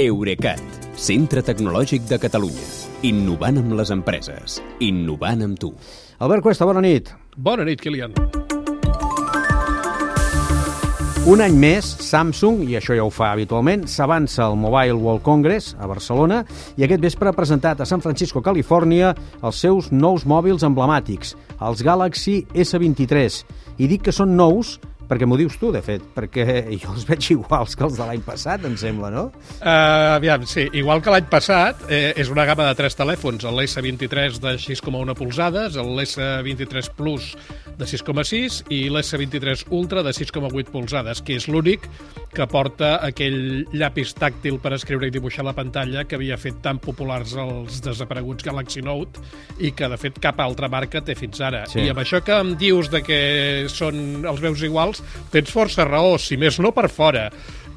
Eurecat, centre tecnològic de Catalunya. Innovant amb les empreses. Innovant amb tu. Albert Cuesta, bona nit. Bona nit, Kilian. Un any més, Samsung, i això ja ho fa habitualment, s'avança al Mobile World Congress a Barcelona i aquest vespre ha presentat a San Francisco, Califòrnia, els seus nous mòbils emblemàtics, els Galaxy S23. I dic que són nous perquè m'ho dius tu, de fet, perquè jo els veig iguals que els de l'any passat, em sembla, no? Uh, aviam, sí, igual que l'any passat, eh, és una gamma de tres telèfons, l'S23 de 6,1 polzades, l'S23 Plus de 6,6 i l'S23 Ultra de 6,8 polzades, que és l'únic que porta aquell llapis tàctil per escriure i dibuixar la pantalla que havia fet tan populars els desapareguts Galaxy Note i que, de fet, cap altra marca té fins ara. Sí. I amb això que em dius de que són els veus iguals, tens força raó, si més no per fora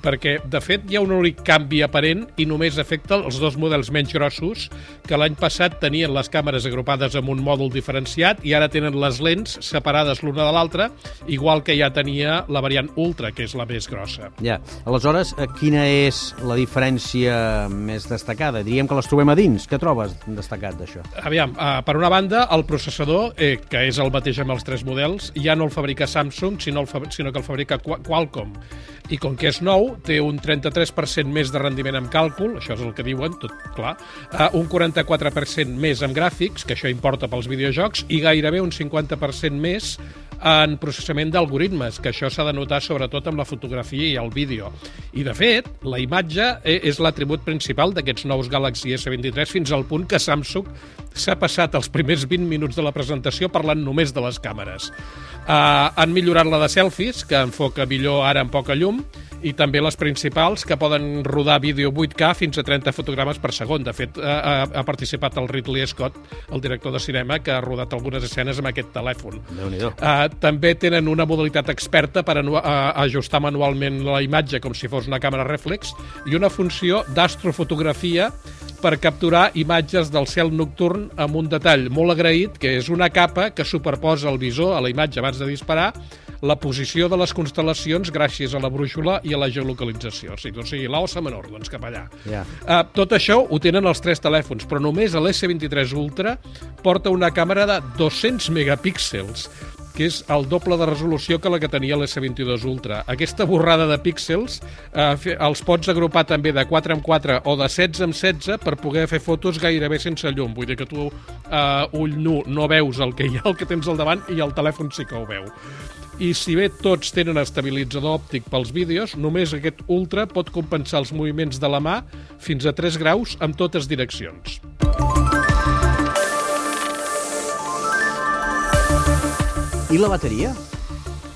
perquè, de fet, hi ha un únic canvi aparent i només afecta els dos models menys grossos que l'any passat tenien les càmeres agrupades en un mòdul diferenciat i ara tenen les lents separades l'una de l'altra, igual que ja tenia la variant Ultra, que és la més grossa. Ja. Aleshores, eh, quina és la diferència més destacada? Diríem que les trobem a dins. Què trobes destacat d'això? Aviam, uh, per una banda, el processador, eh, que és el mateix amb els tres models, ja no el fabrica Samsung, sinó, el sinó que el fabrica Qualcomm. I com que és nou, té un 33% més de rendiment en càlcul, això és el que diuen, tot clar, uh, un 44% més en gràfics, que això importa pels videojocs, i gairebé un 50% més en processament d'algoritmes, que això s'ha de notar sobretot amb la fotografia i el vídeo. I, de fet, la imatge e, és l'atribut principal d'aquests nous Galaxy S23 fins al punt que Samsung s'ha passat els primers 20 minuts de la presentació parlant només de les càmeres. Uh, han millorat la de selfies, que enfoca millor ara en poca llum, i també les principals, que poden rodar vídeo 8K fins a 30 fotogrames per segon. De fet, ha, ha participat el Ridley Scott, el director de cinema, que ha rodat algunes escenes amb aquest telèfon. Uh, també tenen una modalitat experta per uh, ajustar manualment la imatge com si fos una càmera reflex i una funció d'astrofotografia per capturar imatges del cel nocturn amb un detall molt agraït, que és una capa que superposa el visor a la imatge abans de disparar la posició de les constel·lacions gràcies a la brúixola i a la geolocalització. O sigui, o sigui l'ossa menor, doncs cap allà. Yeah. Uh, tot això ho tenen els tres telèfons, però només l'S23 Ultra porta una càmera de 200 megapíxels, que és el doble de resolució que la que tenia l'S22 Ultra. Aquesta borrada de píxels eh, els pots agrupar també de 4 en 4 o de 16 en 16 per poder fer fotos gairebé sense llum. Vull dir que tu, eh, ull nu, no veus el que hi ha, el que tens al davant, i el telèfon sí que ho veu i si bé tots tenen estabilitzador òptic pels vídeos, només aquest Ultra pot compensar els moviments de la mà fins a 3 graus en totes direccions. I la bateria?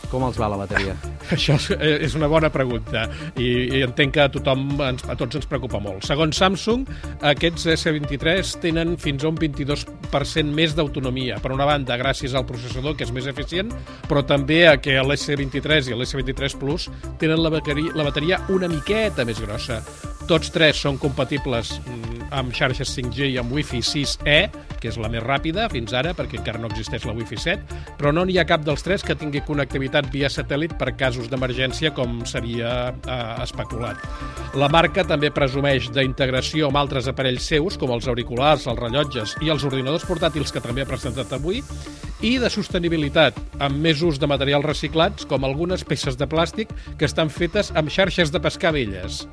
Com els va la bateria? Això és una bona pregunta i, i entenc que a tothom, a tots ens preocupa molt. Segons Samsung, aquests S23 tenen fins a un 22% més d'autonomia. Per una banda, gràcies al processador, que és més eficient, però també a que l'S23 i l'S23 Plus tenen la bateria, la bateria una miqueta més grossa. Tots tres són compatibles mm, amb xarxes 5G i amb Wi-Fi 6E, que és la més ràpida fins ara, perquè encara no existeix la Wi-Fi 7, però no n'hi ha cap dels tres que tingui connectivitat via satèl·lit per casos d'emergència, com seria eh, especulat. La marca també presumeix d'integració amb altres aparells seus, com els auriculars, els rellotges i els ordinadors portàtils que també ha presentat avui, i de sostenibilitat, amb més ús de materials reciclats, com algunes peces de plàstic que estan fetes amb xarxes de pescar velles.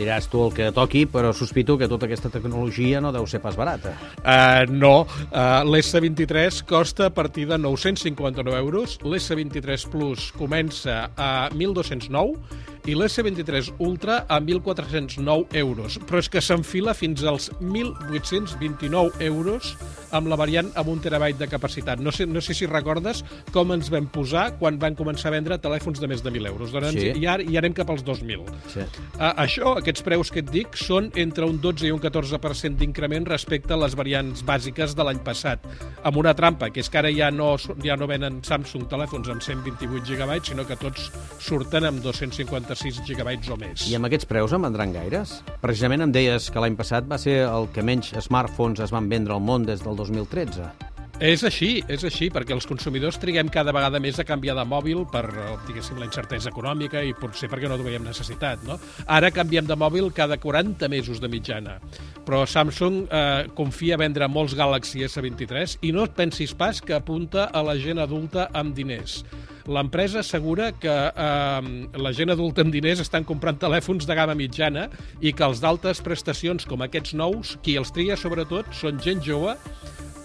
Diràs tu el que toqui, però sospito que tota aquesta tecnologia no deu ser pas barata. Uh, no, uh, l'S23 costa a partir de 959 euros, l'S23 Plus comença a 1.209 i l'S23 Ultra a 1.409 euros, però és que s'enfila fins als 1.829 euros amb la variant amb un terabyte de capacitat. No sé, no sé si recordes com ens vam posar quan van començar a vendre telèfons de més de 1.000 euros. Doncs sí. i, ara, I anem cap als 2.000. Sí. Uh, això, aquests preus que et dic, són entre un 12 i un 14% d'increment respecte a les variants bàsiques de l'any passat, amb una trampa, que és que ara ja no, ja no venen Samsung telèfons amb 128 GB, sinó que tots surten amb 250 56 gigabytes o més. I amb aquests preus en vendran gaires? Precisament em deies que l'any passat va ser el que menys smartphones es van vendre al món des del 2013. És així, és així, perquè els consumidors triguem cada vegada més a canviar de mòbil per, eh, diguéssim, la incertesa econòmica i potser perquè no veiem necessitat, no? Ara canviem de mòbil cada 40 mesos de mitjana, però Samsung eh, confia a vendre molts Galaxy S23 i no et pensis pas que apunta a la gent adulta amb diners. L'empresa assegura que eh, la gent adulta amb diners estan comprant telèfons de gamma mitjana i que els d'altes prestacions com aquests nous, qui els tria sobretot són gent jove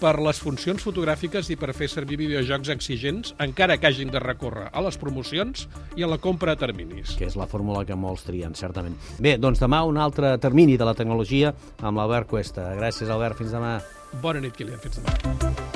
per les funcions fotogràfiques i per fer servir videojocs exigents, encara que hagin de recórrer a les promocions i a la compra a terminis. Que és la fórmula que molts trien, certament. Bé, doncs demà un altre termini de la tecnologia amb l'Albert Cuesta. Gràcies, Albert. Fins demà. Bona nit, Kilian. Fins demà.